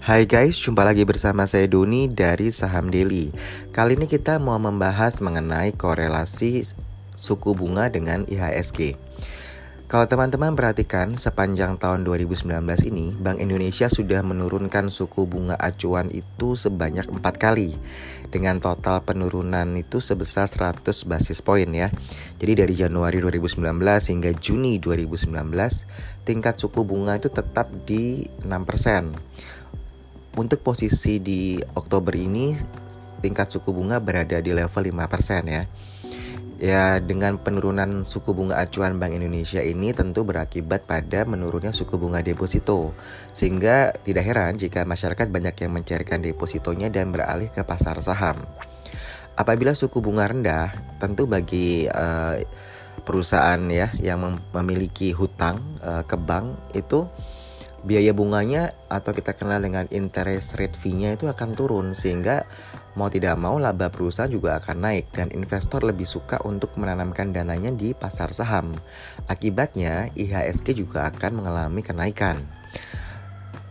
Hai guys, jumpa lagi bersama saya Doni dari Saham Daily. Kali ini kita mau membahas mengenai korelasi suku bunga dengan IHSG. Kalau teman-teman perhatikan, sepanjang tahun 2019 ini, Bank Indonesia sudah menurunkan suku bunga acuan itu sebanyak empat kali. Dengan total penurunan itu sebesar 100 basis poin ya. Jadi dari Januari 2019 hingga Juni 2019, tingkat suku bunga itu tetap di 6%. Untuk posisi di Oktober ini, tingkat suku bunga berada di level 5% ya. Ya, dengan penurunan suku bunga acuan Bank Indonesia ini tentu berakibat pada menurunnya suku bunga deposito. Sehingga tidak heran jika masyarakat banyak yang mencairkan depositonya dan beralih ke pasar saham. Apabila suku bunga rendah, tentu bagi uh, perusahaan ya yang memiliki hutang uh, ke bank itu biaya bunganya atau kita kenal dengan interest rate fee-nya itu akan turun sehingga mau tidak mau laba perusahaan juga akan naik dan investor lebih suka untuk menanamkan dananya di pasar saham. Akibatnya IHSG juga akan mengalami kenaikan.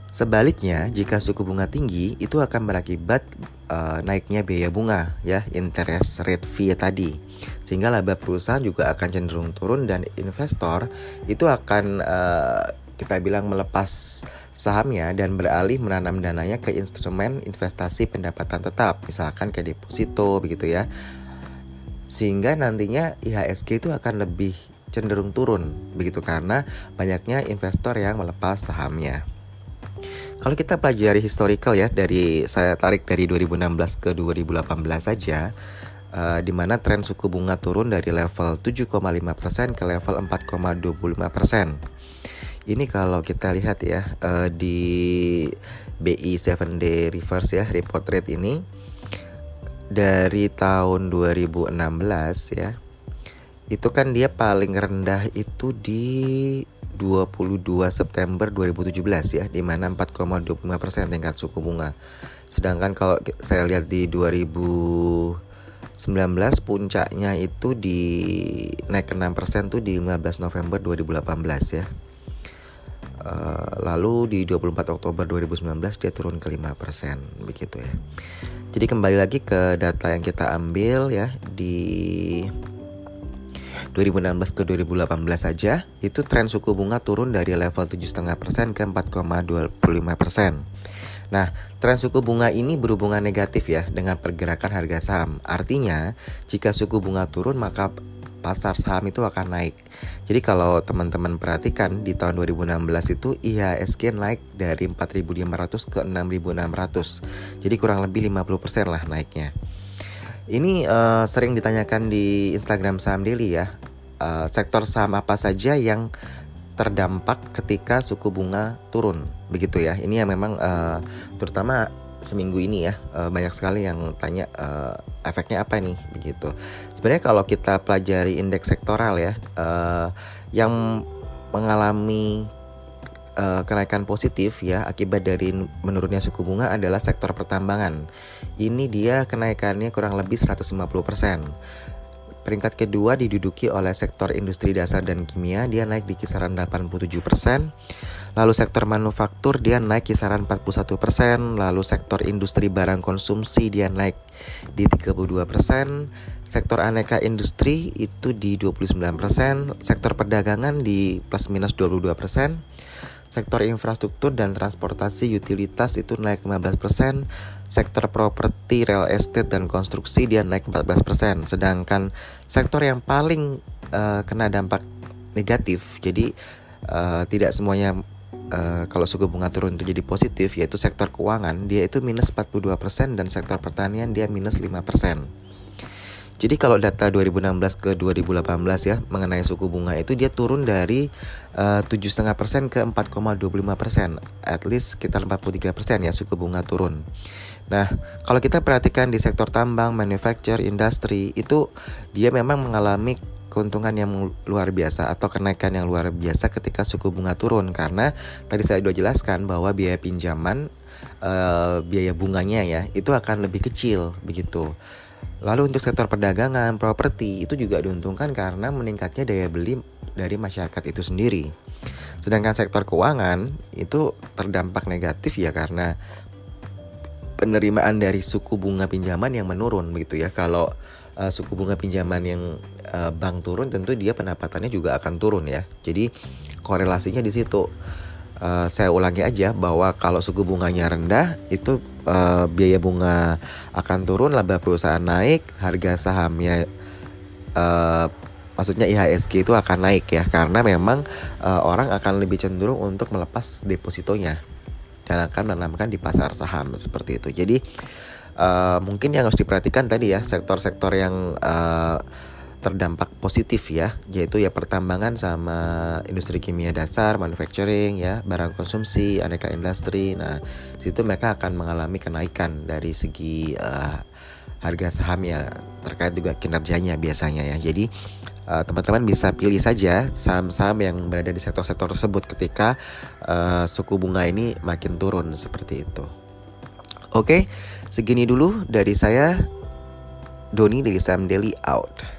Sebaliknya, jika suku bunga tinggi itu akan berakibat uh, naiknya biaya bunga ya, interest rate fee tadi. Sehingga laba perusahaan juga akan cenderung turun dan investor itu akan uh, kita bilang melepas sahamnya dan beralih menanam dananya ke instrumen investasi pendapatan tetap, misalkan ke deposito begitu ya. Sehingga nantinya IHSG itu akan lebih cenderung turun begitu karena banyaknya investor yang melepas sahamnya. Kalau kita pelajari historical ya dari saya tarik dari 2016 ke 2018 saja uh, di mana tren suku bunga turun dari level 7,5% ke level 4,25%. Ini kalau kita lihat ya uh, di BI 7D reverse ya report rate ini dari tahun 2016 ya. Itu kan dia paling rendah itu di 22 September 2017 ya di mana 4,25% tingkat suku bunga. Sedangkan kalau saya lihat di 2019 puncaknya itu di naik ke 6% tuh di 15 November 2018 ya. Eh, lalu di 24 Oktober 2019 dia turun ke 5% begitu ya. Jadi kembali lagi ke data yang kita ambil ya di 2016 ke 2018 saja itu tren suku bunga turun dari level 7,5% ke 4,25%. Nah, tren suku bunga ini berhubungan negatif ya dengan pergerakan harga saham. Artinya, jika suku bunga turun maka pasar saham itu akan naik. Jadi kalau teman-teman perhatikan di tahun 2016 itu IHSG naik dari 4.500 ke 6.600. Jadi kurang lebih 50% lah naiknya. Ini uh, sering ditanyakan di Instagram Saham Daily ya. Uh, sektor saham apa saja yang terdampak ketika suku bunga turun begitu ya. Ini yang memang uh, terutama seminggu ini ya uh, banyak sekali yang tanya uh, efeknya apa nih begitu. Sebenarnya kalau kita pelajari indeks sektoral ya uh, yang mengalami uh, kenaikan positif ya akibat dari menurunnya suku bunga adalah sektor pertambangan. Ini dia kenaikannya kurang lebih 150%. Peringkat kedua diduduki oleh sektor industri dasar dan kimia, dia naik di kisaran 87%. Lalu sektor manufaktur dia naik kisaran 41%, lalu sektor industri barang konsumsi dia naik di 32%, sektor aneka industri itu di 29%, sektor perdagangan di plus minus 22%, Sektor infrastruktur dan transportasi utilitas itu naik 15%, sektor properti, real estate dan konstruksi dia naik 14%. Sedangkan sektor yang paling uh, kena dampak negatif, jadi uh, tidak semuanya uh, kalau suku bunga turun itu jadi positif yaitu sektor keuangan dia itu minus 42% dan sektor pertanian dia minus 5%. Jadi kalau data 2016 ke 2018 ya mengenai suku bunga itu dia turun dari eh, tujuh setengah persen ke 4,25 persen, at least sekitar 43 persen ya suku bunga turun. Nah kalau kita perhatikan di sektor tambang, manufacture, industri itu dia memang mengalami keuntungan yang luar biasa atau kenaikan yang luar biasa ketika suku bunga turun karena tadi saya sudah jelaskan bahwa biaya pinjaman uh, biaya bunganya ya itu akan lebih kecil begitu. Lalu untuk sektor perdagangan, properti itu juga diuntungkan karena meningkatnya daya beli dari masyarakat itu sendiri. Sedangkan sektor keuangan itu terdampak negatif ya karena penerimaan dari suku bunga pinjaman yang menurun begitu ya. Kalau uh, suku bunga pinjaman yang uh, bank turun tentu dia pendapatannya juga akan turun ya. Jadi korelasinya di situ. Uh, saya ulangi aja bahwa kalau suku bunganya rendah itu uh, biaya bunga akan turun, laba perusahaan naik, harga sahamnya uh, maksudnya IHSG itu akan naik ya karena memang uh, orang akan lebih cenderung untuk melepas depositonya dan akan menanamkan di pasar saham seperti itu. Jadi uh, mungkin yang harus diperhatikan tadi ya sektor-sektor yang uh, terdampak positif ya, yaitu ya pertambangan sama industri kimia dasar, manufacturing ya, barang konsumsi, aneka industri. Nah, di situ mereka akan mengalami kenaikan dari segi uh, harga saham ya terkait juga kinerjanya biasanya ya. Jadi teman-teman uh, bisa pilih saja saham-saham yang berada di sektor-sektor tersebut ketika uh, suku bunga ini makin turun seperti itu. Oke, segini dulu dari saya Doni dari Sam Daily out.